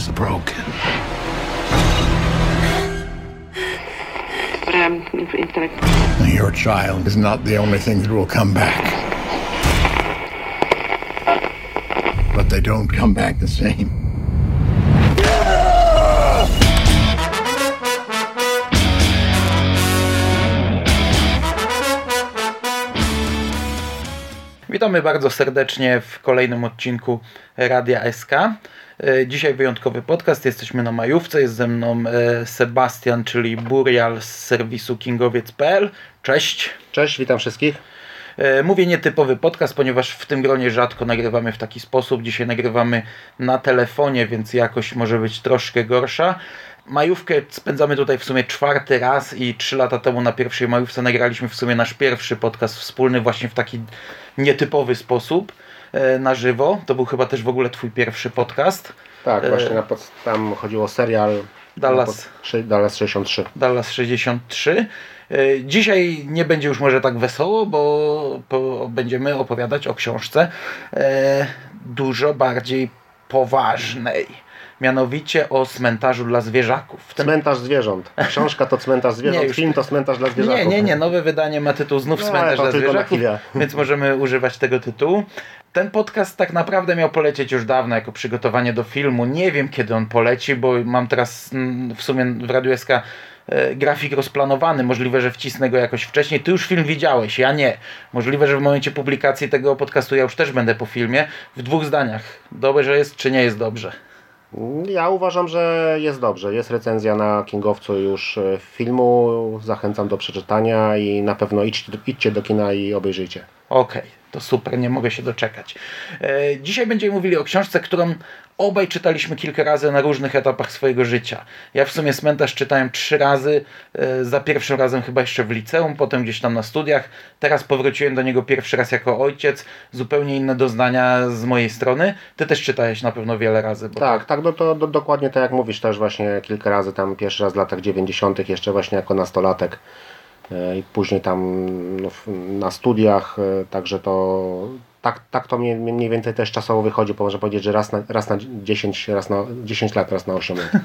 is broken. But I'm. Your child is not the only thing that will come back. But they don't come back the same. Witamy bardzo serdecznie w kolejnym odcinku Radia SK. E, Dzisiaj wyjątkowy podcast. Jesteśmy na majówce. Jest ze mną e, Sebastian, czyli Burial z serwisu kingowiec.pl. Cześć. Cześć, witam wszystkich. E, Mówię nietypowy podcast, ponieważ w tym gronie rzadko nagrywamy w taki sposób. Dzisiaj nagrywamy na telefonie, więc jakość może być troszkę gorsza. Majówkę spędzamy tutaj w sumie czwarty raz i trzy lata temu na pierwszej majówce nagraliśmy w sumie nasz pierwszy podcast wspólny właśnie w taki nietypowy sposób na żywo. To był chyba też w ogóle twój pierwszy podcast. Tak, właśnie na pod, tam chodziło o serial Dallas. pod- Dallas 63. Dallas 63. E, Dzisiaj nie będzie już może tak wesoło, bo, bo będziemy opowiadać o książce e, dużo bardziej poważnej. Mianowicie o cmentarzu dla zwierzaków. Tym Cmentarz zwierząt. Książka to cmentarz zwierząt, Nie, już- film to cmentarz dla zwierzaków. Nie, nie, nie. Nowe wydanie ma tytuł znów No, Cmentarz dla zwierzaków, więc możemy używać tego tytułu. Ten podcast tak naprawdę miał polecieć już dawno jako przygotowanie do filmu. Nie wiem kiedy on poleci, bo mam teraz mm, w sumie w Radiu SK e, grafik rozplanowany. Możliwe, że wcisnę go jakoś wcześniej. Ty już film widziałeś, ja nie. Możliwe, że w momencie publikacji tego podcastu ja już też będę po filmie. W dwóch zdaniach. Dobrze jest czy nie jest dobrze? Ja uważam, że jest dobrze. Jest recenzja na Kingowcu już e, filmu. Zachęcam do przeczytania i na pewno idźcie, idźcie do kina i obejrzyjcie. Okej, to super, nie mogę się doczekać. E, dzisiaj będziemy mówili o książce, którą obaj czytaliśmy kilka razy na różnych etapach swojego życia. Ja w sumie Cmentarz czytałem trzy razy, e, za pierwszym razem chyba jeszcze w liceum, potem gdzieś tam na studiach. Teraz powróciłem do niego pierwszy raz jako ojciec. Zupełnie inne doznania z mojej strony. Ty też czytałeś na pewno wiele razy. Bo Tak, tak, no to do, dokładnie tak jak mówisz też właśnie kilka razy tam pierwszy raz w latach 90. jeszcze właśnie jako nastolatek e, i później tam no, na studiach, e, także to tak, tak to mniej, mniej więcej też czasowo wychodzi, bo można powiedzieć, że raz na, raz na 10, raz na 10 lat, raz na 8 lat.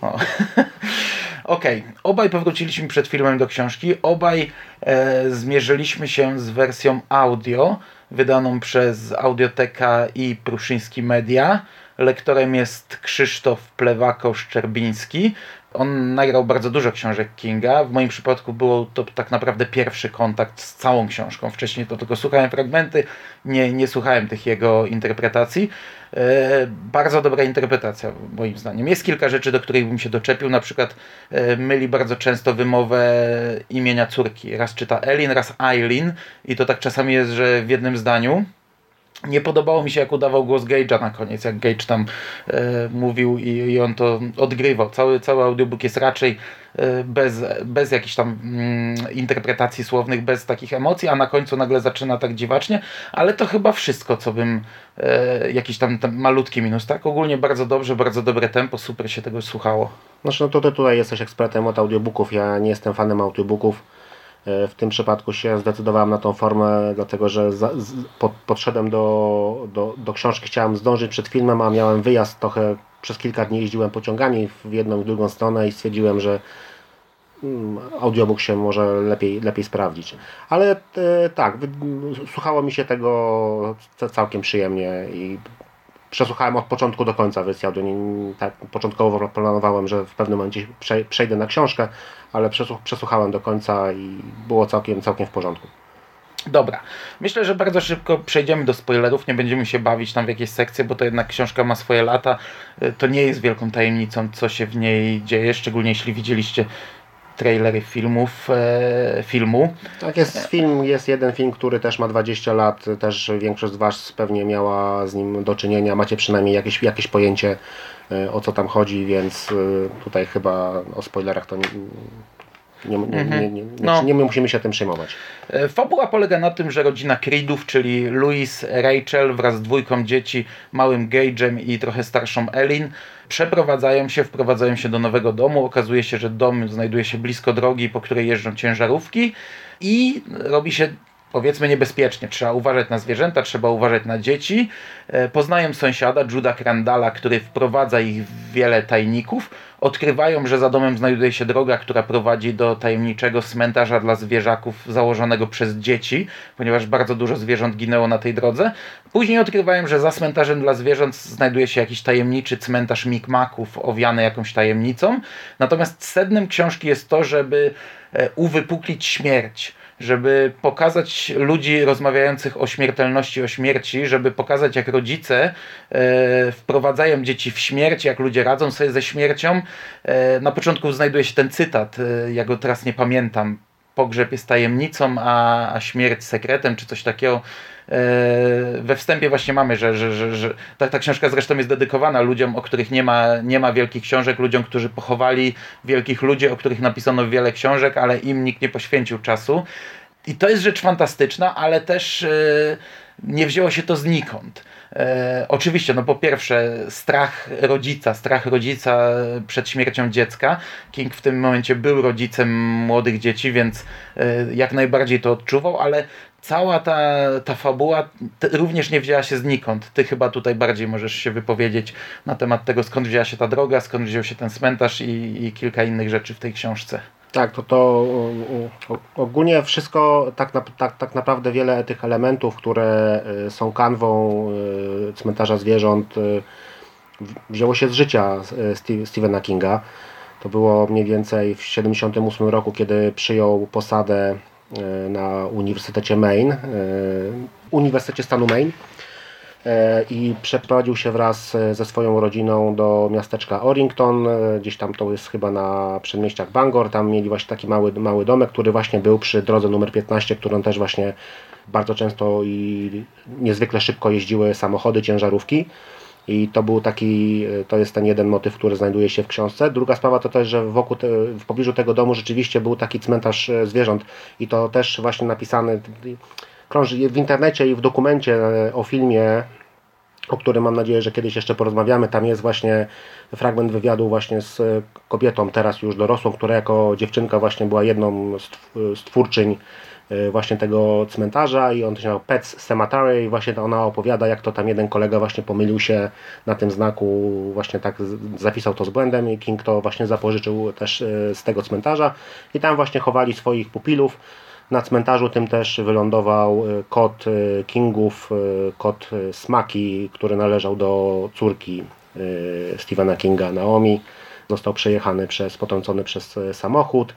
Okej, obaj powróciliśmy przed filmem do książki. Obaj e, zmierzyliśmy się z wersją audio, wydaną przez Audioteka i Pruszyński Media. Lektorem jest Krzysztof Plewako-Szczerbiński. On nagrał bardzo dużo książek Kinga. W moim przypadku było to tak naprawdę pierwszy kontakt z całą książką. Wcześniej to tylko słuchałem fragmenty, nie, nie słuchałem tych jego interpretacji. E, bardzo dobra interpretacja, moim zdaniem. Jest kilka rzeczy, do których bym się doczepił. Na przykład e, myli bardzo często wymowę imienia córki. Raz czyta Elin, raz Eileen i to tak czasami jest, że w jednym zdaniu. Nie podobało mi się, jak udawał głos Gage'a na koniec, jak Gage tam e, mówił i, i on to odgrywał. Cały, cały audiobook jest raczej e, bez, bez jakichś tam mm, interpretacji słownych, bez takich emocji, a na końcu nagle zaczyna tak dziwacznie, ale to chyba wszystko, co bym e, jakiś tam, tam malutki minus, tak? Ogólnie bardzo dobrze, bardzo dobre tempo, super się tego słuchało. Znaczy, no to ty tutaj jesteś ekspertem od audiobooków, ja nie jestem fanem audiobooków. E, W tym przypadku się zdecydowałem na tą formę, dlatego że za, z, pod, podszedłem do, do, do książki, chciałem zdążyć przed filmem, a miałem wyjazd trochę, przez kilka dni jeździłem pociągami w jedną i drugą stronę i stwierdziłem, że mm, audiobook się może lepiej, lepiej sprawdzić. Ale e, tak, słuchało mi się tego ca- całkiem przyjemnie i przesłuchałem od początku do końca audio. Nie, tak, początkowo planowałem, że w pewnym momencie prze, przejdę na książkę, ale przesłuch, przesłuchałem do końca i było całkiem, całkiem w porządku. Dobra, myślę, że bardzo szybko przejdziemy do spoilerów, nie będziemy się bawić tam w jakieś sekcje, bo to jednak książka ma swoje lata. Y, To nie jest wielką tajemnicą, co się w niej dzieje, szczególnie jeśli widzieliście trailery filmów, e, filmu. Tak jest film, jest jeden film, który też ma 20 lat, też większość z Was pewnie miała z nim do czynienia, macie przynajmniej jakieś, jakieś pojęcie e, o co tam chodzi, więc e, tutaj chyba o spoilerach to nie, nie, nie, nie, nie, nie, No. nie musimy się tym przejmować. E, Fabuła polega na tym, że rodzina Creedów, czyli Louis, Rachel wraz z dwójką dzieci, małym Gage'em i trochę starszą Elin, przeprowadzają się, wprowadzają się do nowego domu. Okazuje się, że dom znajduje się blisko drogi, po której jeżdżą ciężarówki i robi się powiedzmy niebezpiecznie. Trzeba uważać na zwierzęta, trzeba uważać na dzieci. E, poznają sąsiada, Juda Crandala, który wprowadza ich w wiele tajników. Odkrywają, że za domem znajduje się droga, która prowadzi do tajemniczego cmentarza dla zwierzaków założonego przez dzieci, ponieważ bardzo dużo zwierząt ginęło na tej drodze. Później odkrywają, że za cmentarzem dla zwierząt znajduje się jakiś tajemniczy cmentarz Mikmaków owiany jakąś tajemnicą. Natomiast sednem książki jest to, żeby e, uwypuklić śmierć żeby pokazać ludzi rozmawiających o śmiertelności, o śmierci, żeby pokazać, jak rodzice e, wprowadzają dzieci w śmierć, jak ludzie radzą sobie ze śmiercią. E, na początku znajduje się ten cytat, e, ja go teraz nie pamiętam. Pogrzeb jest tajemnicą, a, a śmierć sekretem, czy coś takiego. E, we wstępie właśnie mamy, że, że, że, że ta, ta książka zresztą jest dedykowana ludziom, o których nie ma, nie ma wielkich książek, ludziom, którzy pochowali wielkich ludzi, o których napisano wiele książek, ale im nikt nie poświęcił czasu. I to jest rzecz fantastyczna, ale też e, nie wzięło się to znikąd. E, oczywiście, no po pierwsze, strach rodzica, strach rodzica przed śmiercią dziecka. King w tym momencie był rodzicem młodych dzieci, więc e, jak najbardziej to odczuwał, ale cała ta, ta fabuła również nie wzięła się znikąd. Ty chyba tutaj bardziej możesz się wypowiedzieć na temat tego, skąd wzięła się ta droga, skąd wziął się ten cmentarz i, i kilka innych rzeczy w tej książce. Tak, to, to ogólnie wszystko, tak, tak, tak naprawdę wiele tych elementów, które y, są kanwą y, cmentarza zwierząt, y, wzięło się z życia Stephena Kinga. To było mniej więcej w 1978 roku, kiedy przyjął posadę na Uniwersytecie Maine, Uniwersytecie stanu Maine E, i przeprowadził się wraz e, ze swoją rodziną do miasteczka Orrington, e, gdzieś tam to jest chyba na przedmieściach Bangor, tam mieli właśnie taki mały, mały domek, który właśnie był przy drodze numer 15, którą też właśnie bardzo często i niezwykle szybko jeździły samochody, ciężarówki. I to był taki, to jest ten jeden motyw, który znajduje się w książce. Druga sprawa to też, że wokół te, w pobliżu tego domu rzeczywiście był taki cmentarz zwierząt i to też właśnie napisany krąży w internecie i w dokumencie e, o filmie, o którym mam nadzieję, że kiedyś jeszcze porozmawiamy. Tam jest właśnie fragment wywiadu właśnie z kobietą, teraz już dorosłą, która jako dziewczynka właśnie była jedną z twórczyń właśnie tego cmentarza i on się nazywał Pets Cemetery i właśnie ona opowiada jak to tam jeden kolega właśnie pomylił się na tym znaku, właśnie tak zapisał to z błędem i King to właśnie zapożyczył też e, z tego cmentarza i tam właśnie chowali swoich pupilów na cmentarzu tym też wylądował y, kot Kingów, kot Smaki, który należał do córki Stephena Kinga, Naomi. Został przejechany przez, potrącony przez samochód.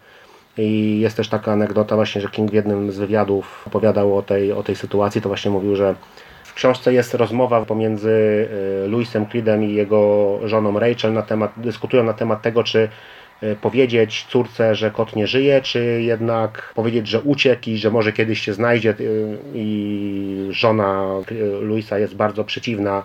I jest też taka anegdota właśnie, że King w jednym z wywiadów opowiadał o tej, o tej sytuacji, to właśnie mówił, że w książce jest rozmowa pomiędzy Louisem Creedem i jego żoną Rachel na temat, dyskutują na temat tego, czy E, powiedzieć córce, że kot nie żyje, czy jednak powiedzieć, że uciekł i że może kiedyś się znajdzie e, i żona Luisa jest bardzo przeciwna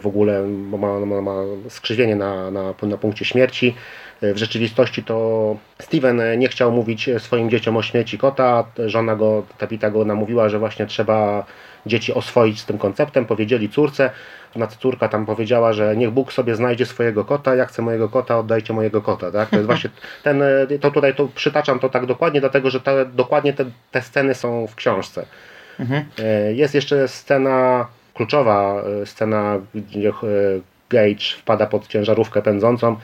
w ogóle, bo ma, ma, ma skrzywienie na, na, na punkcie śmierci. W rzeczywistości to Steven nie chciał mówić swoim dzieciom o śmierci kota. Żona go, Tapita go namówiła, że właśnie trzeba dzieci oswoić z tym konceptem. Powiedzieli córce, na córka tam powiedziała, że niech Bóg sobie znajdzie swojego kota, ja chcę mojego kota, oddajcie mojego kota. Tak? To jest właśnie ten, to tutaj to przytaczam to tak dokładnie, dlatego że te, dokładnie te, te sceny są w książce. Mhm. E, jest jeszcze scena kluczowa, e, scena, gdzie e, Gage wpada pod ciężarówkę pędzącą.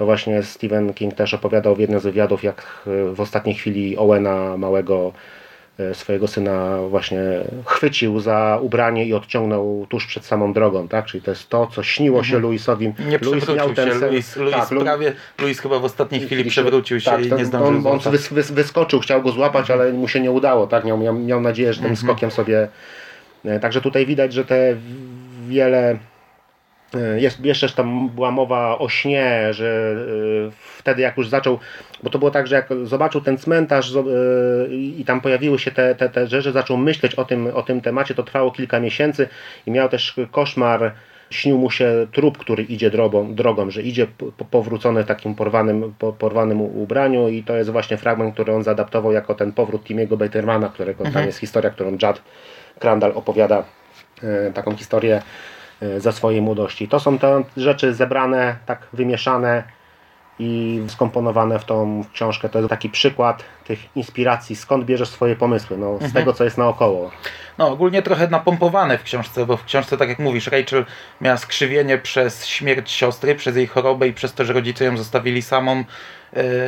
To właśnie Stephen King też opowiadał w jednym z wywiadów, jak w ostatniej chwili Owena, małego E, swojego syna właśnie chwycił za ubranie i odciągnął tuż przed samą drogą, tak? Czyli to jest to, co śniło się mhm. Louisowi. Nie Louis miał ten się, Louis, Louis tak, prawie, Louis chyba w ostatniej chwili przewrócił się tak, i nie zdążył On, on wys, wys, wyskoczył, chciał go złapać, ale mu się nie udało, tak? Miał, miał, miał nadzieję, że tym mhm. skokiem sobie... E, także tutaj widać, że te wiele E, jest, jeszcze tam była mowa o śnie, że e, wtedy jak już zaczął, bo to było tak, że jak zobaczył ten cmentarz e, i tam pojawiły się te, te, te rzeczy, zaczął myśleć o tym, o tym temacie, to trwało kilka miesięcy i miał też koszmar, śnił mu się trup, który idzie drogą, drogą że idzie powrócony w takim porwanym, porwanym ubraniu i to jest właśnie fragment, który on zaadaptował jako ten powrót Timiego Batermana, którego mhm. tam jest historia, którą Judd Crandall opowiada, taką historię E, za swojej młodości. To są te rzeczy zebrane, tak wymieszane i skomponowane w tą książkę. To jest taki przykład tych inspiracji, skąd bierzesz swoje pomysły, no, z Mhm. tego, co jest naokoło. No, ogólnie trochę napompowane w książce, bo w książce, tak jak mówisz, Rachel miała skrzywienie przez śmierć siostry, przez jej chorobę i przez to, że rodzice ją zostawili samą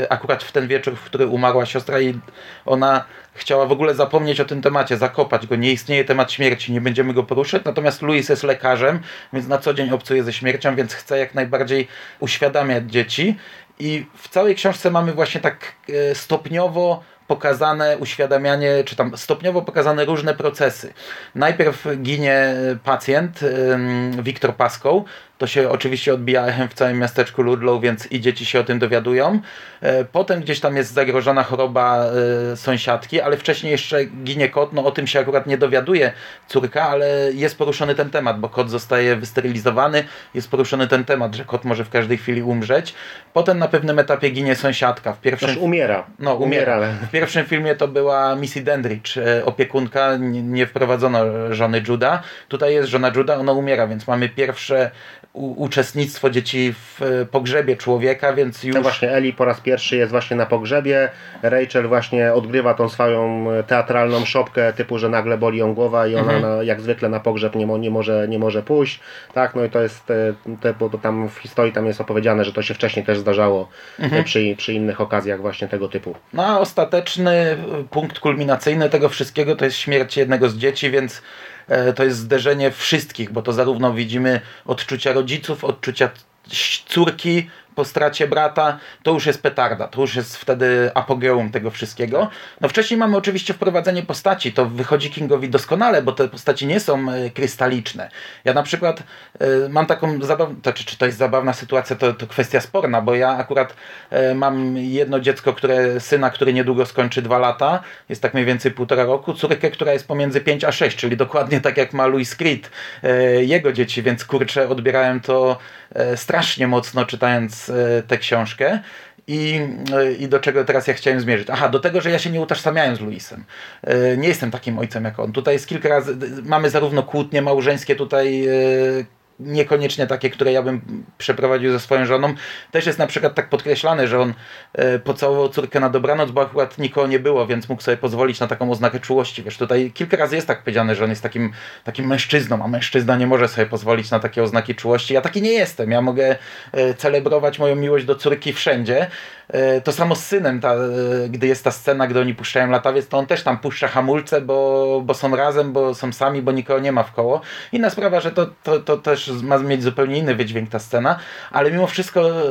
akurat w ten wieczór, w który umarła siostra i ona chciała w ogóle zapomnieć o tym temacie, zakopać go. Nie istnieje temat śmierci, nie będziemy go poruszać. Natomiast Louis jest lekarzem, więc na co dzień obcuje ze śmiercią, więc chce jak najbardziej uświadamiać dzieci. I w całej książce mamy właśnie tak e, stopniowo pokazane uświadamianie, czy tam stopniowo pokazane różne procesy. Najpierw ginie pacjent, Wiktor Paską. To się oczywiście odbija echem w całym miasteczku Ludlow, więc i dzieci się o tym dowiadują. E, Potem gdzieś tam jest zagrożona choroba e, sąsiadki, ale wcześniej jeszcze ginie kot. No o tym się akurat nie dowiaduje córka, ale jest poruszony ten temat, bo kot zostaje wysterylizowany. Jest poruszony ten temat, że kot może w każdej chwili umrzeć. Potem na pewnym etapie ginie sąsiadka. W pierwszym umiera. no, umiera. W pierwszym filmie to była Missy Dendrich, e, opiekunka, nie, wprowadzono żony Juda. Tutaj jest żona Juda, ona umiera, więc mamy pierwsze uczestnictwo dzieci w e, pogrzebie człowieka, więc już... No właśnie, Eli po raz pierwszy jest właśnie na pogrzebie. Rachel właśnie odgrywa tą swoją e, teatralną szopkę, typu, że nagle boli ją głowa i ona Mhm. na, jak zwykle na pogrzeb nie, mo, nie, może, nie może pójść. Tak, no i to jest, te, bo tam w historii tam jest opowiedziane, że to się wcześniej też zdarzało Mhm. przy, przy innych okazjach właśnie tego typu. No a ostateczny punkt kulminacyjny tego wszystkiego to jest śmierć jednego z dzieci, więc e, to jest zderzenie wszystkich, bo to zarówno widzimy odczucia rodziców, odczucia córki po stracie brata, to już jest petarda, to już jest wtedy apogeum tego wszystkiego. No wcześniej mamy oczywiście wprowadzenie postaci, to wychodzi Kingowi doskonale, bo te postaci nie są e, krystaliczne. Ja na przykład e, mam taką zabawną, to, czy, czy to jest zabawna sytuacja, to, to kwestia sporna, bo ja akurat e, mam jedno dziecko, które, syna, który niedługo skończy dwa lata, jest tak mniej więcej półtora roku, córkę, która jest pomiędzy 5 a 6, czyli dokładnie tak jak ma Louis Creed, e, jego dzieci, więc kurczę, odbierałem to strasznie mocno czytając e, tę książkę. I, e, I do czego teraz ja chciałem zmierzyć? Aha, do tego, że ja się nie utożsamiałem z Luisem. E, Nie jestem takim ojcem jak on. Tutaj jest kilka razy, mamy zarówno kłótnie małżeńskie tutaj niekoniecznie takie, które ja bym przeprowadził ze swoją żoną. Też jest na przykład tak podkreślane, że on e, pocałował córkę na dobranoc, bo akurat nikogo nie było, więc mógł sobie pozwolić na taką oznakę czułości. Wiesz, tutaj kilka razy jest tak powiedziane, że on jest takim, takim mężczyzną, a mężczyzna nie może sobie pozwolić na takie oznaki czułości. Ja taki nie jestem. Ja mogę e, celebrować moją miłość do córki wszędzie. E, To samo z synem, ta, e, gdy jest ta scena, gdy oni puszczają latawiec, to on też tam puszcza hamulce, bo, bo są razem, bo są sami, bo nikogo nie ma w koło. Inna sprawa, że to, to, to też ma mieć zupełnie inny wydźwięk ta scena, ale mimo wszystko e,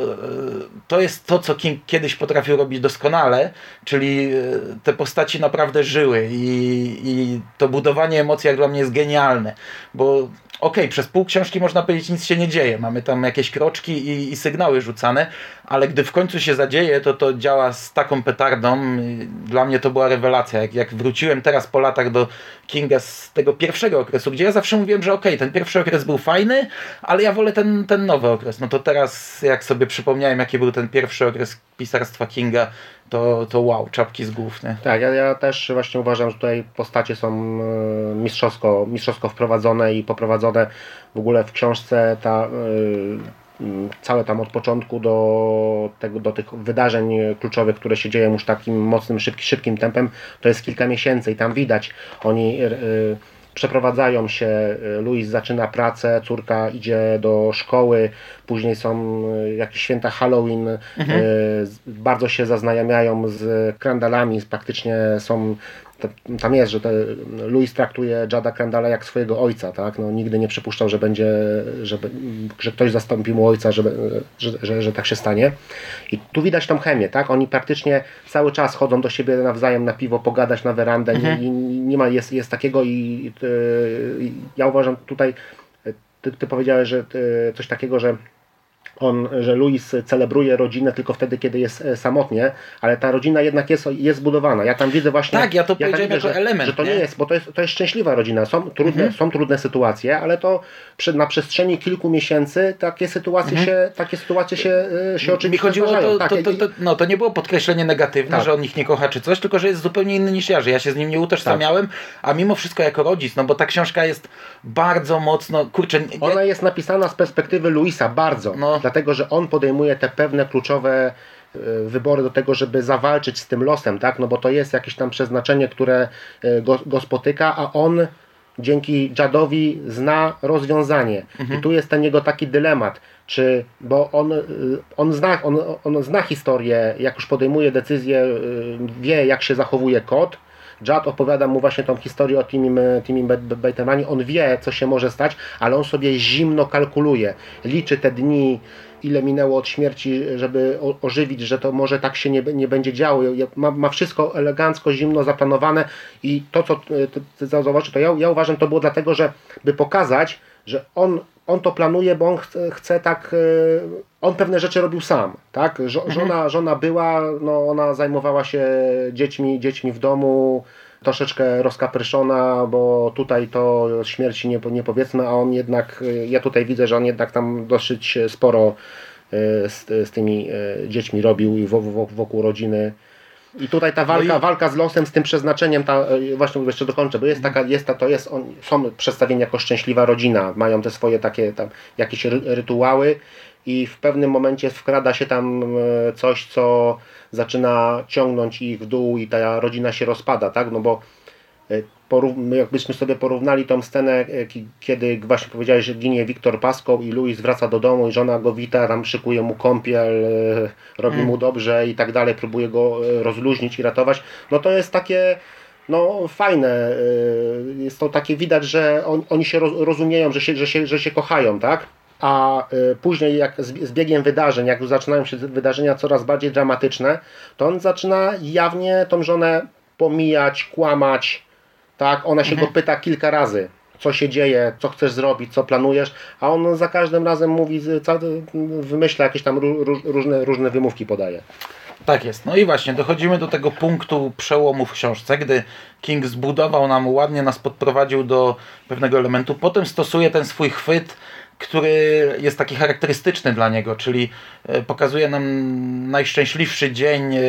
to jest to, co King kiedyś potrafił robić doskonale, czyli te postaci naprawdę żyły i, i to budowanie emocji jak dla mnie jest genialne, bo okej, przez pół książki można powiedzieć nic się nie dzieje, mamy tam jakieś kroczki i, i sygnały rzucane, ale gdy w końcu się zadzieje, to to działa z taką petardą. Dla mnie to była rewelacja. Jak, jak wróciłem teraz po latach do Kinga z tego pierwszego okresu, gdzie ja zawsze mówiłem, że okej, ten pierwszy okres był fajny, ale ja wolę ten, ten nowy okres. No to teraz, jak sobie przypomniałem, jaki był ten pierwszy okres pisarstwa Kinga, to, to wow, czapki z głów, nie? Tak, ja, ja też właśnie uważam, że tutaj postacie są e, mistrzowsko, mistrzowsko wprowadzone i poprowadzone w ogóle w książce ta e, całe tam od początku do, tego, do tych wydarzeń kluczowych, które się dzieją już takim mocnym, szybki, szybkim tempem, to jest kilka miesięcy i tam widać, oni e, przeprowadzają się, Louis zaczyna pracę, córka idzie do szkoły, później są e, jakieś święta Halloween, e, z- bardzo się zaznajamiają z Crandallami, praktycznie są tam jest, że te, Louis traktuje Jada Crandalla jak swojego ojca, tak? No, nigdy nie przypuszczał, że będzie, że, że ktoś zastąpi mu ojca, że, że, że, że tak się stanie. I tu widać tą chemię, tak? Oni praktycznie cały czas chodzą do siebie nawzajem na piwo, pogadać na werandę, nie, nie ma, jest, jest takiego i y, ja uważam tutaj, ty, ty powiedziałeś, że y, coś takiego, że on, że Louis celebruje rodzinę tylko wtedy, kiedy jest e, samotnie, ale ta rodzina jednak jest, jest zbudowana. Ja tam widzę właśnie. Tak, ja to tam powiedziałem jako że, element, Że to nie, nie? jest, bo to jest, to jest szczęśliwa rodzina. Są trudne, są trudne sytuacje, ale to przy, na przestrzeni kilku miesięcy takie sytuacje się, takie sytuacje się, e, się Mi oczywiście chodziło o zdarzają. to, Tak, to, to, to, no, to nie było podkreślenie negatywne, Tak. że on ich nie kocha czy coś, tylko że jest zupełnie inny niż ja, że ja się z nim nie utożsamiałem, a mimo wszystko jako rodzic, no bo ta książka jest bardzo mocno, kurczę, ja, Ona jest napisana z perspektywy Luisa bardzo, No. Dlatego że on podejmuje te pewne kluczowe e, wybory do tego, żeby zawalczyć z tym losem, tak? No bo to jest jakieś tam przeznaczenie, które e, go, go spotyka, a on dzięki Jadowi zna rozwiązanie. I tu jest ten jego taki dylemat, czy, bo on, y, on, zna, on, on zna historię, jak już podejmuje decyzję, wie jak się zachowuje kot, Jad opowiada mu właśnie tą historię o Timim, Timim Bejtemanie. On wie, co się może stać, ale on sobie zimno kalkuluje. Liczy te dni, ile minęło od śmierci, żeby ożywić, że to może tak się nie, nie będzie działo. Ma, ma wszystko elegancko, zimno zaplanowane i to, co ty zauważysz, to ja, ja uważam, to było dlatego, że by pokazać, że on, on to planuje, bo on chce, chce tak, e, on pewne rzeczy robił sam, tak? Mhm. Żona, żona była, no ona zajmowała się dziećmi, dziećmi w domu, troszeczkę rozkapryszona, bo tutaj to śmierci nie, nie powiedzmy, a on jednak, ja tutaj widzę, że on jednak tam dosyć sporo e, z, z tymi e, dziećmi robił i wokół rodziny. I tutaj ta walka, no i... walka z losem, z tym przeznaczeniem, ta, e, właśnie jeszcze dokończę, bo jest taka, jest ta, to jest, on, są przedstawieni jako szczęśliwa rodzina, mają te swoje takie tam jakieś rytuały i w pewnym momencie wkrada się tam coś, co zaczyna ciągnąć ich w dół i ta rodzina się rozpada, tak? No bo e, jakbyśmy sobie porównali tą scenę, e, kiedy właśnie powiedziałeś, że ginie Wiktor Pasko i Louis wraca do domu i żona go wita, tam szykuje mu kąpiel, e, robi mm. mu dobrze i tak dalej, próbuje go rozluźnić i ratować, no to jest takie no fajne, jest to takie widać, że on, oni się rozumieją, że się, że, się, że się kochają, tak? a później jak z biegiem wydarzeń, jak już zaczynają się wydarzenia coraz bardziej dramatyczne, to on zaczyna jawnie tą żonę pomijać, kłamać, tak, ona się mhm. go pyta kilka razy, co się dzieje, co chcesz zrobić, co planujesz, a on za każdym razem mówi, wymyśla jakieś tam różne, różne wymówki podaje. Tak jest. No i właśnie, dochodzimy do tego punktu przełomu w książce, gdy King zbudował nam ładnie, nas podprowadził do pewnego elementu, potem stosuje ten swój chwyt który jest taki charakterystyczny dla niego, czyli e, pokazuje nam najszczęśliwszy dzień e,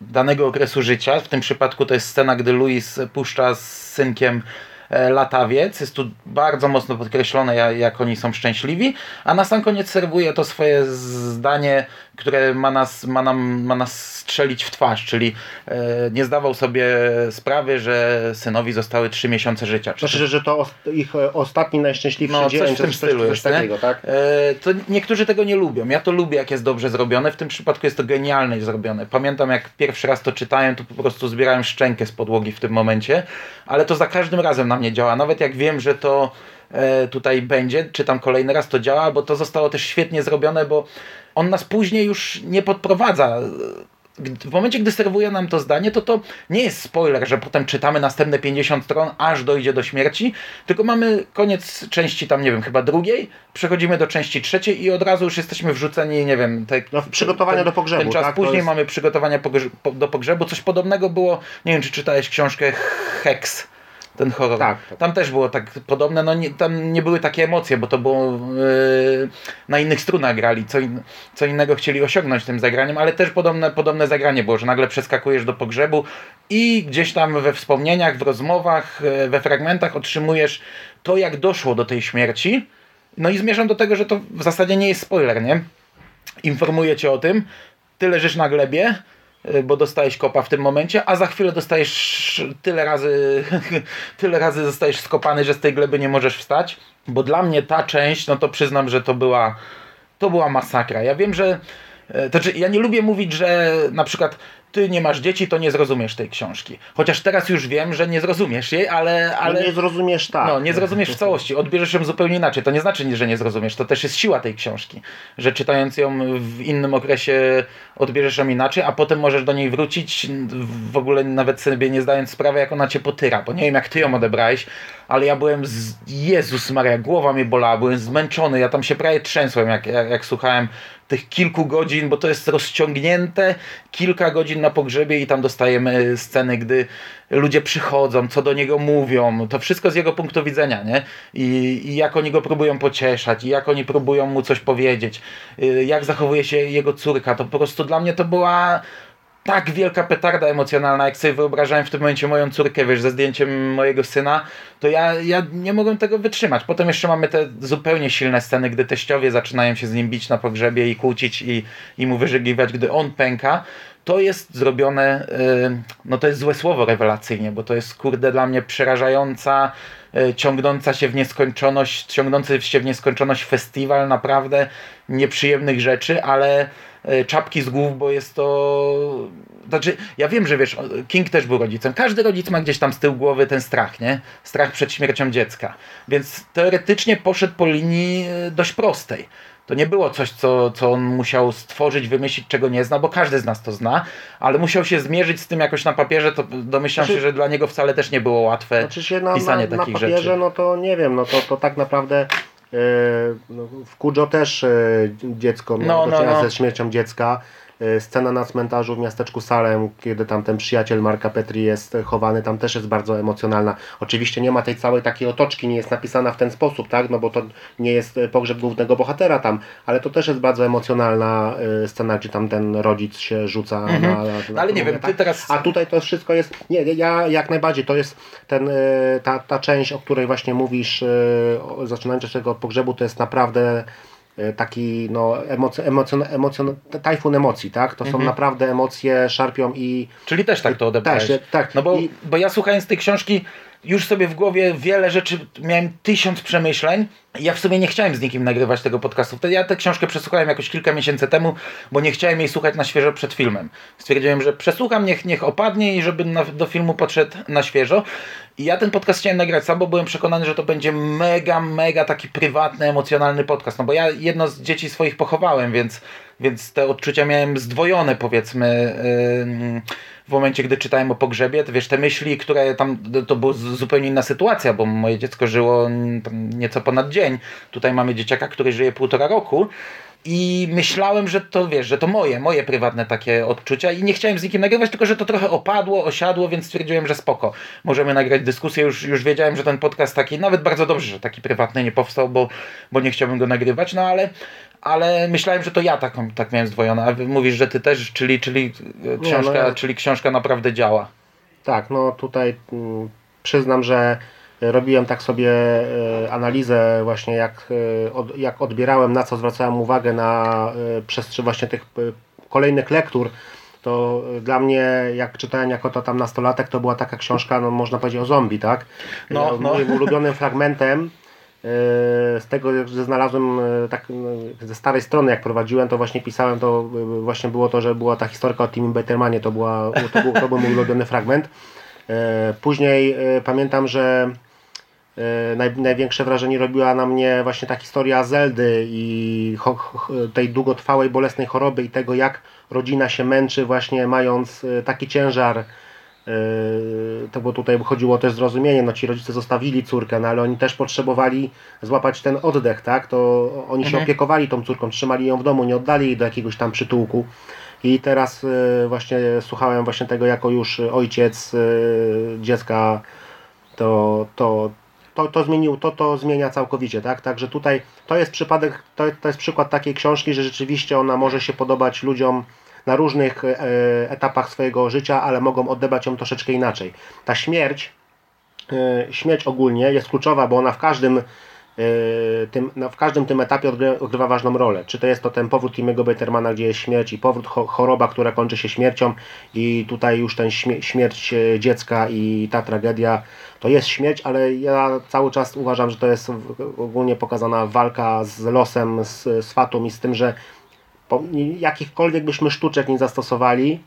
danego okresu życia. W tym przypadku to jest scena, gdy Louis puszcza z synkiem e, latawiec. Jest tu bardzo mocno podkreślone, jak oni są szczęśliwi, a na sam koniec serwuje to swoje zdanie, które ma nas, ma nam, ma nas strzelić w twarz, czyli e, nie zdawał sobie sprawy, że synowi zostały trzy miesiące życia. Znaczy, to, że to ich e, ostatni najszczęśliwszy no, dzień, coś w tym stylu coś, jest, takiego, tak? E, to niektórzy tego nie lubią. Ja to lubię, jak jest dobrze zrobione. W tym przypadku jest to genialnie zrobione. Pamiętam, jak pierwszy raz to czytałem, to po prostu zbierałem szczękę z podłogi w tym momencie, ale to za każdym razem na mnie działa. Nawet jak wiem, że to e, tutaj będzie, czytam kolejny raz, to działa, bo to zostało też świetnie zrobione, bo on nas później już nie podprowadza w momencie, gdy serwuje nam to zdanie, to to nie jest spoiler, że potem czytamy następne 50 stron, aż dojdzie do śmierci, tylko mamy koniec części tam, nie wiem, chyba drugiej, przechodzimy do części trzeciej i od razu już jesteśmy wrzuceni, nie wiem, te, no, przygotowania do pogrzebu. Ten czas tak? później jest... mamy przygotowania do pogrzebu. Coś podobnego było, nie wiem, czy czytałeś książkę Hex ten horror. Tak, tak. Tam też było tak podobne, no nie, tam nie były takie emocje, bo to było yy, na innych strunach grali, co, in, co innego chcieli osiągnąć tym zagraniem, ale też podobne, podobne zagranie było, że nagle przeskakujesz do pogrzebu i gdzieś tam we wspomnieniach, w rozmowach, yy, we fragmentach otrzymujesz to, jak doszło do tej śmierci. No i zmierzam do tego, że to w zasadzie nie jest spoiler, nie? Informuję cię o tym, ty leżysz na glebie, Y, bo dostajesz kopa w tym momencie, a za chwilę dostajesz tyle razy, tyle razy zostajesz skopany, że z tej gleby nie możesz wstać. Bo dla mnie ta część, no to przyznam, że to była, to była masakra. Ja wiem, że to znaczy, ja nie lubię mówić, że na przykład ty nie masz dzieci, to nie zrozumiesz tej książki. Chociaż teraz już wiem, że nie zrozumiesz jej, ale... ale nie zrozumiesz tak. No, nie zrozumiesz w całości. Odbierzesz ją zupełnie inaczej. To nie znaczy, że nie zrozumiesz. To też jest siła tej książki. Że czytając ją w innym okresie odbierzesz ją inaczej, a potem możesz do niej wrócić w ogóle nawet sobie nie zdając sprawy, jak ona cię potyra. Bo nie wiem, jak ty ją odebrałeś, ale ja byłem z... Jezus Maria, głowa mnie bolała, byłem zmęczony. Ja tam się prawie trzęsłem, jak, jak, jak słuchałem tych kilku godzin, bo to jest rozciągnięte kilka godzin na pogrzebie i tam dostajemy sceny, gdy ludzie przychodzą, co do niego mówią, to wszystko z jego punktu widzenia, nie? I, i jak oni go próbują pocieszać, i jak oni próbują mu coś powiedzieć, y, jak zachowuje się jego córka, to po prostu dla mnie to była tak wielka petarda emocjonalna, jak sobie wyobrażałem w tym momencie moją córkę, wiesz, ze zdjęciem mojego syna, to ja, ja nie mogłem tego wytrzymać. Potem jeszcze mamy te zupełnie silne sceny, gdy teściowie zaczynają się z nim bić na pogrzebie i kłócić i, i mu wyżygiwać, gdy on pęka. To jest zrobione, yy, no to jest złe słowo rewelacyjnie, bo to jest kurde dla mnie przerażająca, yy, ciągnąca się w nieskończoność, ciągnący się w nieskończoność festiwal naprawdę nieprzyjemnych rzeczy, ale czapki z głów, bo jest to znaczy, ja wiem, że wiesz, King też był rodzicem. Każdy rodzic ma gdzieś tam z tyłu głowy ten strach, nie? Strach przed śmiercią dziecka. Więc teoretycznie poszedł po linii e, dość prostej. To nie było coś, co, co on musiał stworzyć, wymyślić, czego nie zna, bo każdy z nas to zna, ale musiał się zmierzyć z tym jakoś na papierze, to domyślam znaczy, się, że dla niego wcale też nie było łatwe znaczy się na, pisanie na, takich na papierze, rzeczy. No to nie wiem, no to, to tak naprawdę w Kujo też yy, dziecko miało no, no, no. ze śmiercią dziecka. E, scena na cmentarzu w miasteczku Salem, kiedy tam ten przyjaciel Marka Petri jest chowany, tam też jest bardzo emocjonalna. Oczywiście nie ma tej całej takiej otoczki, nie jest napisana w ten sposób, tak, no bo to nie jest pogrzeb głównego bohatera tam, ale to też jest bardzo emocjonalna e, scena, gdzie tam ten rodzic się rzuca mhm. na, na Ale nie wiem, ty teraz... A tutaj to wszystko jest, nie, ja jak najbardziej, to jest ten, e, ta, ta część, o której właśnie mówisz, zaczynając od tego pogrzebu, to jest naprawdę E, taki no, emocjon, emocjon, emocjon, tajfun emocji, tak? To mhm. są naprawdę emocje, szarpią i... Czyli też tak to odebrałeś. Też, tak. No bo, I... bo ja słuchając tej książki już sobie w głowie wiele rzeczy, miałem tysiąc przemyśleń. Ja w sumie nie chciałem z nikim nagrywać tego podcastu. Wtedy ja tę książkę przesłuchałem jakoś kilka miesięcy temu, bo nie chciałem jej słuchać na świeżo przed filmem. Stwierdziłem, że przesłucham, niech, niech opadnie i żeby na, do filmu podszedł na świeżo. I ja ten podcast chciałem nagrać sam, bo byłem przekonany, że to będzie mega, mega taki prywatny, emocjonalny podcast. No bo ja jedno z dzieci swoich pochowałem, więc, więc te odczucia miałem zdwojone, powiedzmy. Yy, w momencie, gdy czytałem o pogrzebie, to wiesz, te myśli, które tam, to była zupełnie inna sytuacja, bo moje dziecko żyło nieco ponad dzień. Tutaj mamy dzieciaka, który żyje półtora roku. I myślałem, że to wiesz, że to moje, moje prywatne takie odczucia i nie chciałem z nikim nagrywać, tylko że to trochę opadło, osiadło, więc stwierdziłem, że spoko. Możemy nagrać dyskusję. Już, już wiedziałem, że ten podcast taki, nawet bardzo dobrze, że taki prywatny nie powstał, bo, bo nie chciałbym go nagrywać, no ale ale myślałem, że to ja taką, tak miałem zdwojone, a mówisz, że ty też, czyli, czyli, książka, no ja... czyli książka naprawdę działa. Tak, no tutaj mm, przyznam, że robiłem tak sobie e, analizę właśnie jak, e, jak odbierałem, na co zwracałem uwagę na e, przestrzeń właśnie tych kolejnych lektur, to dla mnie, jak czytałem jako to tam nastolatek, to była taka książka, no można powiedzieć o zombie, tak? No, no. Moim ulubionym fragmentem z tego, że znalazłem tak ze starej strony, jak prowadziłem, to właśnie pisałem, to właśnie było to, że była ta historka o Timim Bettermanie, to, była, to, był, to był mój ulubiony fragment. Później pamiętam, że E, naj, największe wrażenie robiła na mnie właśnie ta historia Zeldy i ho, ho, tej długotrwałej, bolesnej choroby i tego, jak rodzina się męczy właśnie mając e, taki ciężar. E, to bo tutaj chodziło też zrozumienie, no ci rodzice zostawili córkę, no ale oni też potrzebowali złapać ten oddech, tak? To oni się mhm. opiekowali tą córką, trzymali ją w domu, nie oddali jej do jakiegoś tam przytułku. I teraz właśnie słuchałem właśnie tego jako już ojciec dziecka, to, to, to, to zmienił, to, to zmienia całkowicie, tak? Także tutaj to jest przypadek, to, to jest przykład takiej książki, że rzeczywiście ona może się podobać ludziom na różnych e, etapach swojego życia, ale mogą odebrać ją troszeczkę inaczej. Ta śmierć, e, śmierć ogólnie jest kluczowa, bo ona w każdym tym, no, w każdym tym etapie odgrywa, odgrywa, ważną rolę. Czy to jest to ten powrót Timmy'ego Bettermana, gdzie jest śmierć i powrót, choroba, która kończy się śmiercią i tutaj już ten śmierć e, dziecka i ta tragedia to jest śmierć, ale ja cały czas uważam, że to jest ogólnie pokazana walka z losem, z, z fatą i z tym, że po, jakichkolwiek byśmy sztuczek nie zastosowali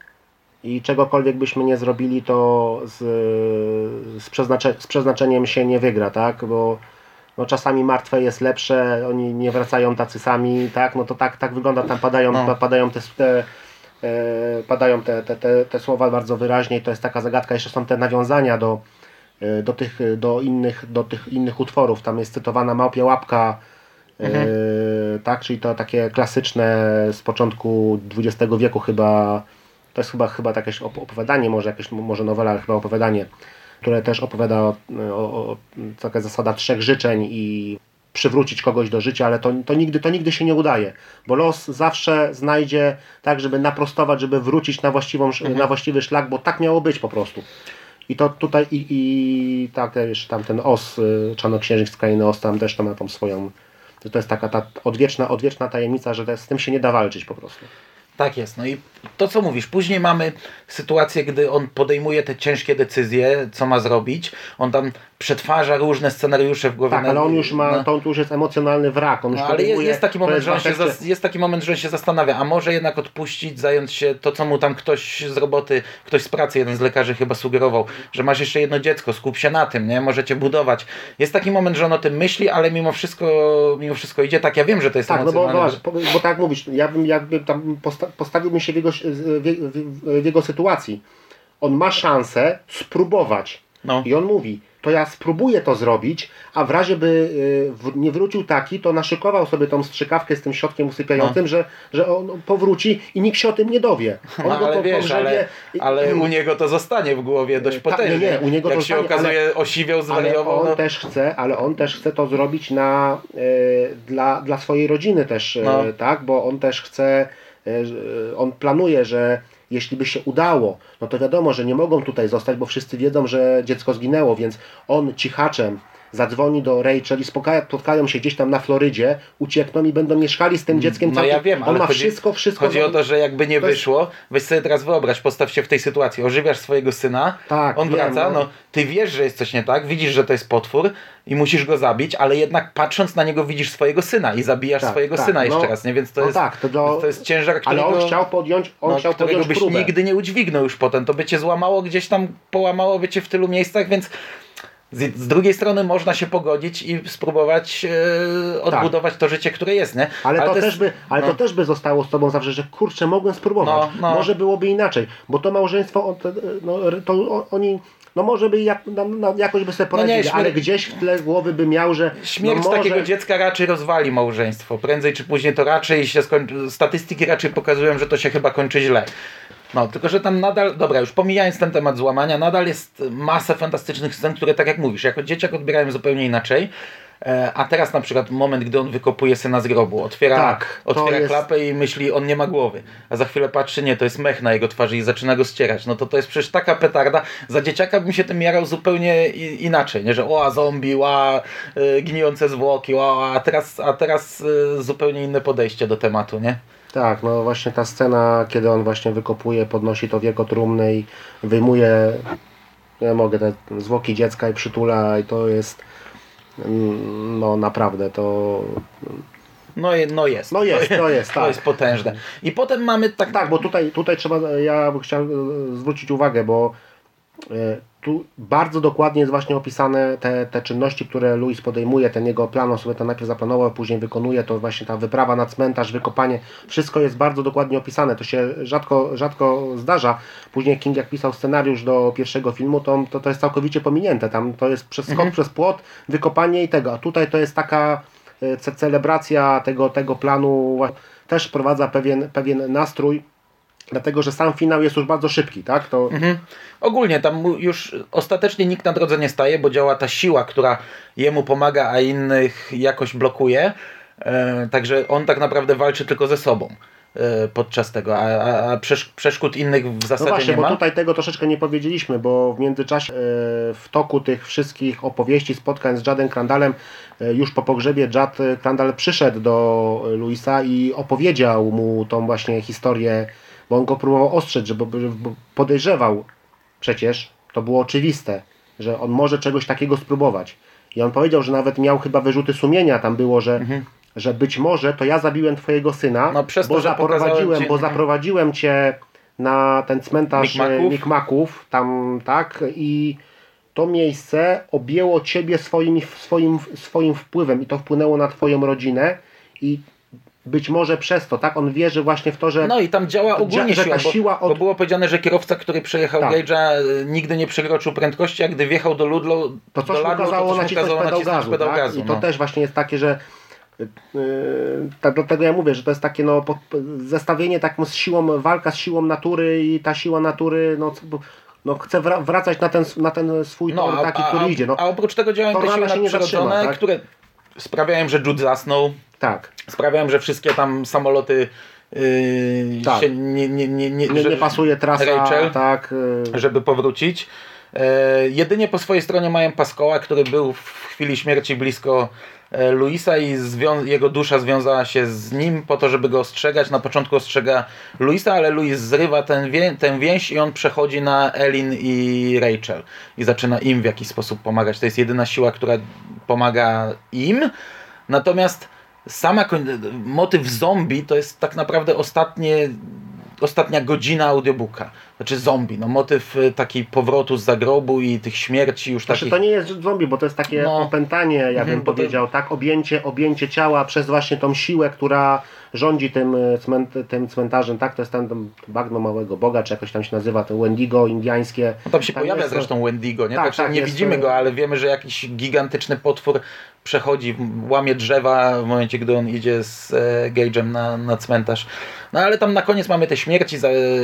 i czegokolwiek byśmy nie zrobili, to z, z, przeznacze, z przeznaczeniem się nie wygra, tak? Bo no, czasami martwe jest lepsze, oni nie wracają tacy sami, tak? No to tak, tak wygląda, tam padają, no. padają te, te e, padają te, te, te, te słowa bardzo wyraźnie i to jest taka zagadka, jeszcze są te nawiązania do E, do tych, do innych, do tych innych utworów. Tam jest cytowana Małpia Łapka, e, mhm. e, tak, czyli to takie klasyczne z początku XX wieku chyba, to jest chyba, chyba jakieś opowiadanie, może jakieś, może nowela, ale chyba opowiadanie, które też opowiada o, o, o taka zasada trzech życzeń i przywrócić kogoś do życia, ale to, to, nigdy, to nigdy się nie udaje, bo los zawsze znajdzie tak, żeby naprostować, żeby wrócić na, właściwą, na właściwy szlak, bo tak miało być po prostu. I to tutaj i, i tak jeszcze tam ten os, y, czarnoksiężnik z krainy os, tam też to ma tą swoją, to jest taka ta odwieczna, odwieczna tajemnica, że z tym się nie da walczyć po prostu. Tak jest. No i to, co mówisz, później mamy sytuację, gdy on podejmuje te ciężkie decyzje, co ma zrobić. On tam przetwarza różne scenariusze w głowie. Tak, ale on już ma, no. to już jest emocjonalny wrak. On już No, ale jest, jest, taki moment, że on się zas, jest taki moment, że on się zastanawia, a może jednak odpuścić, zająć się to, co mu tam ktoś z roboty, ktoś z pracy, jeden z lekarzy chyba sugerował, że masz jeszcze jedno dziecko, skup się na tym, nie? Możecie budować. Jest taki moment, że on o tym myśli, ale mimo wszystko, mimo wszystko idzie tak. Ja wiem, że to jest Tak, no bo, emocjonalne. bo, bo tak mówisz, ja bym jakby tam posta postawiłbym się w jego, w, jego sytuacji. On ma szansę spróbować. No. I on mówi, to ja spróbuję to zrobić, a w razie by y, nie wrócił taki, to naszykował sobie tą strzykawkę z tym środkiem usypiającym, że, że on powróci i nikt się o tym nie dowie. On No, ale wiesz, ale, ale u niego to zostanie w głowie dość Tak, nie, potężnie. nie, u niego Jak to się zostanie, okazuje, osiwiał, ale zwariował. on No, też chce, ale on też chce to zrobić na, e, dla, dla swojej rodziny też, e, No. tak, bo on też chce, on planuje, że jeśli by się udało, no to wiadomo, że nie mogą tutaj zostać, bo wszyscy wiedzą, że dziecko zginęło, więc on cichaczem zadzwoni do Rachel i spotka- spotkają się gdzieś tam na Florydzie, uciekną i będą mieszkali z tym dzieckiem No ja wiem, On ale ma chodzi, wszystko, wszystko. chodzi o to, że jakby nie jest- wyszło, weź sobie teraz wyobraź, postaw się w tej sytuacji, ożywiasz swojego syna, Tak, on wiem, wraca, no. no ty wiesz, że jest coś nie tak, widzisz, że to jest potwór i musisz go zabić, ale jednak patrząc na niego widzisz swojego syna i zabijasz Tak, swojego tak, syna jeszcze no. raz, nie? Więc to No jest, tak, to do- to jest ciężar, którego, Ale on chciał podjąć, on no, chciał którego byś próbę. nigdy nie udźwignął już potem, to by cię złamało gdzieś tam, połamało by cię w tylu miejscach, więc z, drugiej strony można się pogodzić i spróbować e, odbudować to życie, które jest, nie? Tak. Ale, to, też by, ale no. to też by zostało z tobą zawsze, że kurczę, mogłem spróbować. No, no. Może byłoby inaczej, bo to małżeństwo, on- no, to oni, no może by jak, no, no, jakoś by sobie No nie, poradzili, śmier- ale gdzieś w tle głowy by miał, że Śmierć no może, takiego dziecka raczej rozwali małżeństwo. Prędzej czy później to raczej się skończy. Statystyki raczej pokazują, że to się chyba kończy źle. No, tylko że tam nadal, dobra, już pomijając ten temat złamania, nadal jest masa fantastycznych scen, które tak jak mówisz, jako dzieciak odbierałem zupełnie inaczej. E, A teraz na przykład moment, gdy on wykopuje syna z grobu, otwiera, Tak, otwiera jest- klapę i myśli, on nie ma głowy. A za chwilę patrzy, nie, to jest mech na jego twarzy i zaczyna go ścierać. No to to jest przecież taka petarda. Za dzieciaka bym się tym jarał zupełnie inaczej, nie? Że o, zombie, ła, y, gnijące zwłoki, ła, a teraz, a teraz y, zupełnie inne podejście do tematu, nie? Tak, no właśnie ta scena, kiedy on właśnie wykopuje, podnosi to wieko trumny i wyjmuje, nie mogę, te zwłoki dziecka i przytula i to jest, mm, no naprawdę, to No, no jest. No jest, to jest, To tak. jest potężne. I potem mamy tak... Tak, bo tutaj, tutaj trzeba, ja bym chciał e, zwrócić uwagę, bo tu bardzo dokładnie jest właśnie opisane te, te czynności, które Louis podejmuje, ten jego plan, on sobie to najpierw zaplanował, później wykonuje, to właśnie ta wyprawa na cmentarz, wykopanie, wszystko jest bardzo dokładnie opisane, to się rzadko, rzadko zdarza. Później King jak pisał scenariusz do pierwszego filmu, to to, to jest całkowicie pominięte, tam to jest przez skok przez płot, wykopanie i tego, a tutaj to jest taka e, ce- celebracja tego, tego planu, też wprowadza pewien, pewien nastrój, Dlatego, że sam finał jest już bardzo szybki, tak? To, Mhm. Ogólnie tam już ostatecznie nikt na drodze nie staje, bo działa ta siła, która jemu pomaga, a innych jakoś blokuje. E, także on tak naprawdę walczy tylko ze sobą e, podczas tego, a, a, a przesz przeszkód innych w no zasadzie właśnie, nie bo ma. tutaj tego troszeczkę nie powiedzieliśmy, bo w międzyczasie e, w toku tych wszystkich opowieści, spotkań z Jadem Crandallem, e, już po pogrzebie Jad Crandall przyszedł do Luisa i opowiedział mu tą właśnie historię, bo on go próbował ostrzec, że bo, bo podejrzewał przecież, to było oczywiste, że on może czegoś takiego spróbować. I on powiedział, że nawet miał chyba wyrzuty sumienia, tam było, że, że być może to ja zabiłem twojego syna, Mhm. No, to, bo, pokazałem zaprowadziłem, ci- bo mhm. zaprowadziłem cię na ten cmentarz Mikmaków. Mikmaków, tam tak, i to miejsce objęło ciebie swoim, swoim, swoim wpływem i to wpłynęło na twoją rodzinę i być może przez to, tak, on wierzy właśnie w to, że No i tam działa ogólnie że siła, bo, siła od- bo było powiedziane, że kierowca, który przejechał Tak. Gage'a e, nigdy nie przekroczył prędkości, a gdy wjechał do Ludlow, to do coś mu Ludlow, kazało to coś mu nacisnąć kazało pedał nacisnąć gazu, pedał tak? gazu i to no. też właśnie jest takie, że yy, tak, dlatego ja mówię, że to jest takie no, po, zestawienie taką z siłą, walka z siłą natury i ta siła natury no, no, chce wra- wracać na ten, na ten swój tor taki, który a, idzie. No, a oprócz tego działają te siły nadprzyrodzone, tak? które sprawiają, że Jude zasnął, Tak. sprawiają, że wszystkie tam samoloty yy, Tak. się nie, nie, nie, nie, Nie, nie pasuje trasa, Rachel? tak. y, żeby powrócić. E, jedynie po swojej stronie mają Paskoła, który był w chwili śmierci blisko e, Luisa i jego dusza związała się z nim po to, żeby go ostrzegać. Na początku ostrzega Luisa, ale Luis zrywa ten wię- tę więź i on przechodzi na Elin i Rachel i zaczyna im w jakiś sposób pomagać. To jest jedyna siła, która pomaga im. Natomiast sama motyw zombie to jest tak naprawdę ostatnie ostatnia godzina audiobooka. Znaczy zombie, no motyw y, taki powrotu z zagrobu i tych śmierci już Znaczy takich... to nie jest zombie, bo to jest takie No. opętanie, ja Mhm, bym bo to- powiedział, tak? Objęcie, objęcie ciała przez właśnie tą siłę, która rządzi tym, e, cment, tym cmentarzem, tak? To jest ten, ten bagno małego Boga, czy jakoś tam się nazywa, ten Wendigo indiańskie. No tam się pojawia jest to- zresztą Wendigo, nie? Tak, Tak, tak, nie jest, widzimy y- go, ale wiemy, że jakiś gigantyczny potwór przechodzi, łamie drzewa w momencie, gdy on idzie z e, Gage'em na, na cmentarz. No ale tam na koniec mamy te śmierci,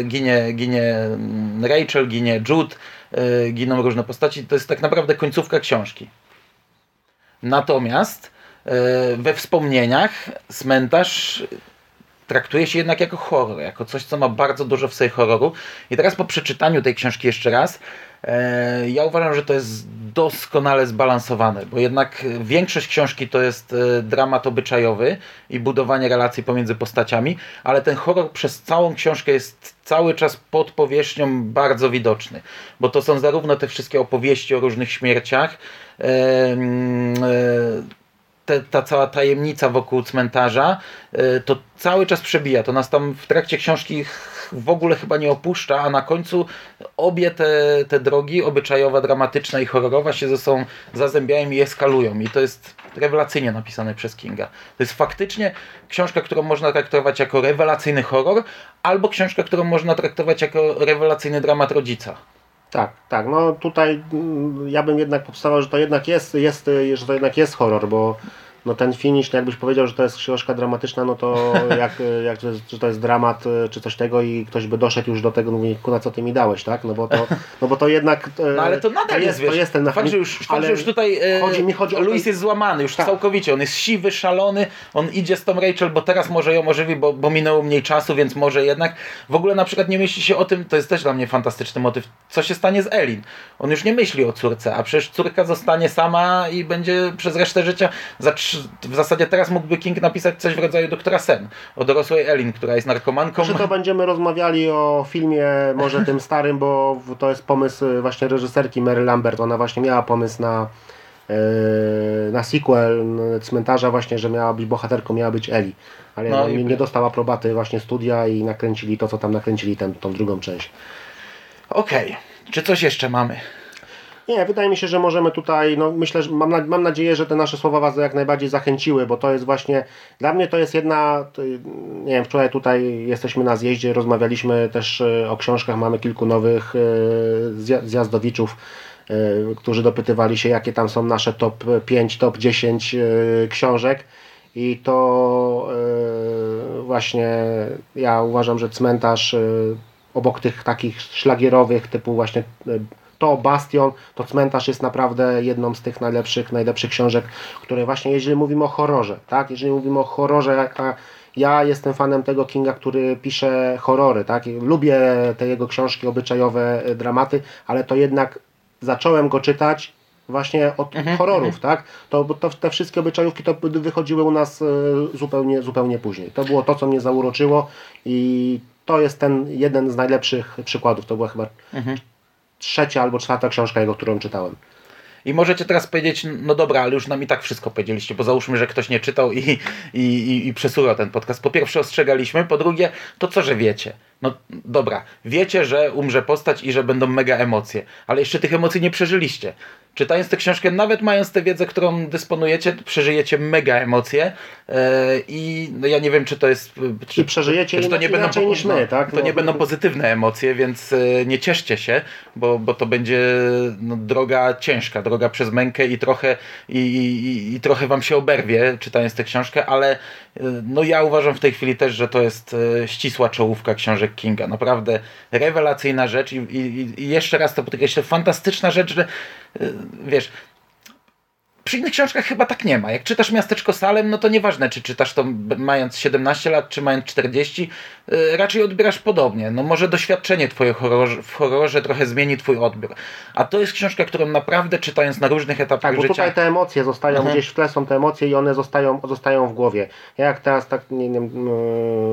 ginie, ginie mm, Rachel, ginie Jude, e, giną różne postaci. To jest tak naprawdę końcówka książki. Natomiast e, we wspomnieniach cmentarz traktuje się jednak jako horror, jako coś, co ma bardzo dużo w sobie horroru. I teraz po przeczytaniu tej książki jeszcze raz, ja uważam, że to jest doskonale zbalansowane, bo jednak większość książki to jest e, dramat obyczajowy i budowanie relacji pomiędzy postaciami, ale ten horror przez całą książkę jest cały czas pod powierzchnią bardzo widoczny, bo to są zarówno te wszystkie opowieści o różnych śmierciach, e, mm, e, te, ta cała tajemnica wokół cmentarza, y, to cały czas przebija. To nas tam w trakcie książki w ogóle chyba nie opuszcza, a na końcu obie te, te drogi, obyczajowa, dramatyczna i horrorowa, się ze sobą zazębiają i eskalują. I to jest rewelacyjnie napisane przez Kinga. To jest faktycznie książka, którą można traktować jako rewelacyjny horror, albo książka, którą można traktować jako rewelacyjny dramat rodzica. Tak, tak. No tutaj mm, ja bym jednak podstawał, że to jednak jest, jest, że to jednak jest horror, bo no ten finish, no jakbyś powiedział, że to jest książka dramatyczna, no to jak, jak to jest, że to jest dramat y, czy coś tego i ktoś by doszedł już do tego, no mówi, na co ty mi dałeś, tak? No bo to, no bo to jednak... No ale to nadal jest, wiesz, to jest ten fakt, że już, fakt, ale że już tutaj e, chodzi mi chodzi o Luis ten- jest złamany już Tak. całkowicie, on jest siwy, szalony, on idzie z tą Rachel, bo teraz może ją ożywi, bo, bo minęło mniej czasu, więc może jednak w ogóle na przykład nie myśli się o tym, to jest też dla mnie fantastyczny motyw, co się stanie z Elin. On już nie myśli o córce, a przecież córka zostanie sama i będzie przez resztę życia, za, trzy- w zasadzie teraz mógłby King napisać coś w rodzaju doktora Sen, o dorosłej Elin, która jest narkomanką. Czy to będziemy rozmawiali o filmie, może tym starym, bo to jest pomysł y, właśnie reżyserki Mary Lambert. Ona właśnie miała pomysł na, yy, na sequel n- cmentarza, właśnie, że miała być bohaterką, miała być Eli. Ale No nie, nie dostała aprobaty właśnie studia i nakręcili to, co tam nakręcili, tę, tą drugą część. Okej, czy coś jeszcze mamy? Nie, wydaje mi się, że możemy tutaj, no myślę, że mam, na- mam nadzieję, że te nasze słowa Was jak najbardziej zachęciły, bo to jest właśnie, dla mnie to jest jedna, nie wiem, wczoraj tutaj jesteśmy na zjeździe, rozmawialiśmy też e, o książkach, mamy kilku nowych e, zja- zjazdowiczów, e, którzy dopytywali się, jakie tam są nasze top 5, top 10 e, książek. I to właśnie ja uważam, że cmentarz obok tych takich szlagierowych typu właśnie to Bastion, to cmentarz jest naprawdę jedną z tych najlepszych, najlepszych książek, które właśnie, jeżeli mówimy o horrorze, tak, jeżeli mówimy o horrorze, a ja jestem fanem tego Kinga, który pisze horrory, tak, lubię te jego książki, obyczajowe e, dramaty, ale to jednak zacząłem go czytać właśnie od horrorów, tak? To, to te wszystkie obyczajówki to wychodziły u nas e, zupełnie, zupełnie później. To było to, co mnie zauroczyło i to jest ten jeden z najlepszych przykładów. To była chyba trzecia albo czwarta książka jego, którą czytałem. I możecie teraz powiedzieć, no dobra, ale już nam i tak wszystko powiedzieliście, bo załóżmy, że ktoś nie czytał i, i, i, i ten podcast. Po pierwsze ostrzegaliśmy, po drugie, to co, że wiecie? No dobra, wiecie, że umrze postać i że będą mega emocje, ale jeszcze tych emocji nie przeżyliście. Czytając tę książkę, nawet mając tę wiedzę, którą dysponujecie, przeżyjecie mega emocje e, i no ja nie wiem, czy to jest... Czy, I przeżyjecie czy to nie będą niż my, tak? To No. nie będą pozytywne emocje, więc e, nie cieszcie się, bo, bo to będzie no, droga ciężka, droga przez mękę i trochę, i, i, i trochę wam się oberwie czytając tę książkę, ale e, no ja uważam w tej chwili też, że to jest e, ścisła czołówka książek Kinga. Naprawdę rewelacyjna rzecz i, i, i jeszcze raz to podkreślę, fantastyczna rzecz, że e, wiesz, przy innych książkach chyba tak nie ma. Jak czytasz Miasteczko Salem, no to nieważne, czy czytasz to mając 17 lat, czy mając 40, yy, raczej odbierasz podobnie. No może doświadczenie twoje horrorze, w horrorze trochę zmieni twój odbiór. A to jest książka, którą naprawdę czytając na różnych etapach Tak, bo życia... tutaj te emocje zostają Mhm. gdzieś w tle, są te emocje i one zostają, zostają w głowie. Ja jak teraz tak, nie wiem,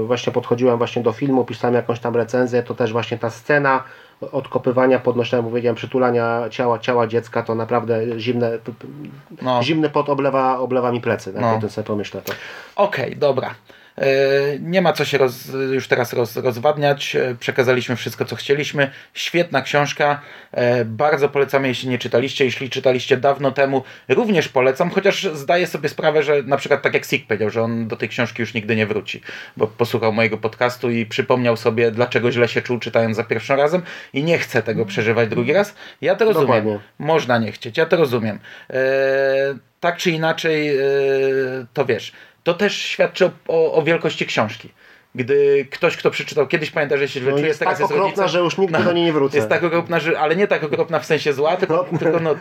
yy, właśnie podchodziłem właśnie do filmu, pisałem jakąś tam recenzję, to też właśnie ta scena odkopywania, podnoszenia, powiedziałem, przytulania ciała, ciała dziecka, to naprawdę zimne, No. zimny pot oblewa, oblewa mi plecy, tak, No. o tym sobie pomyślę. To. Okej, dobra. E, Nie ma co się roz, już teraz roz, rozwadniać. E, Przekazaliśmy wszystko, co chcieliśmy. Świetna książka. E, Bardzo polecamy, jeśli nie czytaliście. Jeśli czytaliście dawno temu, również polecam, chociaż zdaję sobie sprawę, że na przykład tak jak Sik powiedział, że on do tej książki już nigdy nie wróci, bo posłuchał mojego podcastu i przypomniał sobie, dlaczego źle się czuł czytając za pierwszym razem i nie chce tego przeżywać drugi raz. Ja to rozumiem. Dokładnie. Można nie chcieć, ja to rozumiem. E, tak czy inaczej, e, to wiesz, to też świadczy o, o, o wielkości książki. Gdy ktoś, kto przeczytał, kiedyś pamięta, że się źle No czuje, jest teraz tak jest okropna, że już nigdy do niej nie wrócę. Jest tak okropna, że, ale nie tak okropna w sensie zła, tylko, tylko no,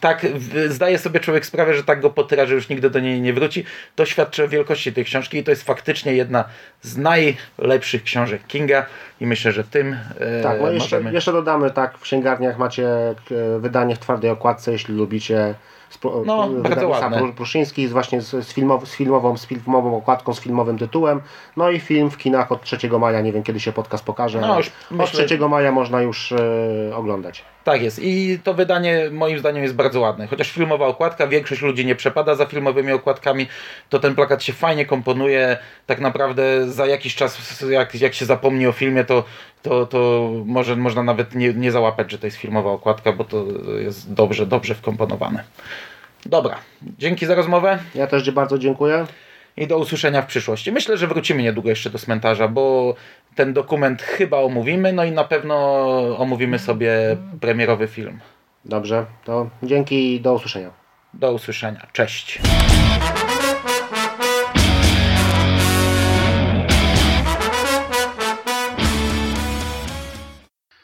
tak zdaje sobie człowiek sprawę, że tak go potyra, że już nigdy do niej nie wróci. To świadczy o wielkości tej książki i to jest faktycznie jedna z najlepszych książek Kinga i myślę, że tym e, Tak, no jeszcze, możemy... jeszcze dodamy, tak, w księgarniach macie e, wydanie w twardej okładce, jeśli lubicie spro- No. Pru- Pruszyński z właśnie z, z, filmow, z, filmową, z filmową okładką, z filmowym tytułem. No i film w kinach od 3 maja, nie wiem kiedy się podcast pokaże. No, już od myślę- 3 maja można już e, oglądać. Tak jest. I to wydanie moim zdaniem jest bardzo ładne. Chociaż filmowa okładka, większość ludzi nie przepada za filmowymi okładkami, to ten plakat się fajnie komponuje. Tak naprawdę za jakiś czas, jak, jak się zapomni o filmie, to, to, to może, można nawet nie, nie załapać, że to jest filmowa okładka, bo to jest dobrze, dobrze wkomponowane. Dobra, dzięki za rozmowę Ja też Ci bardzo dziękuję. i do usłyszenia w przyszłości. Myślę, że wrócimy niedługo jeszcze do cmentarza, bo ten dokument chyba omówimy, no i na pewno omówimy sobie premierowy film. Dobrze, to dzięki i do usłyszenia. Do usłyszenia. Cześć.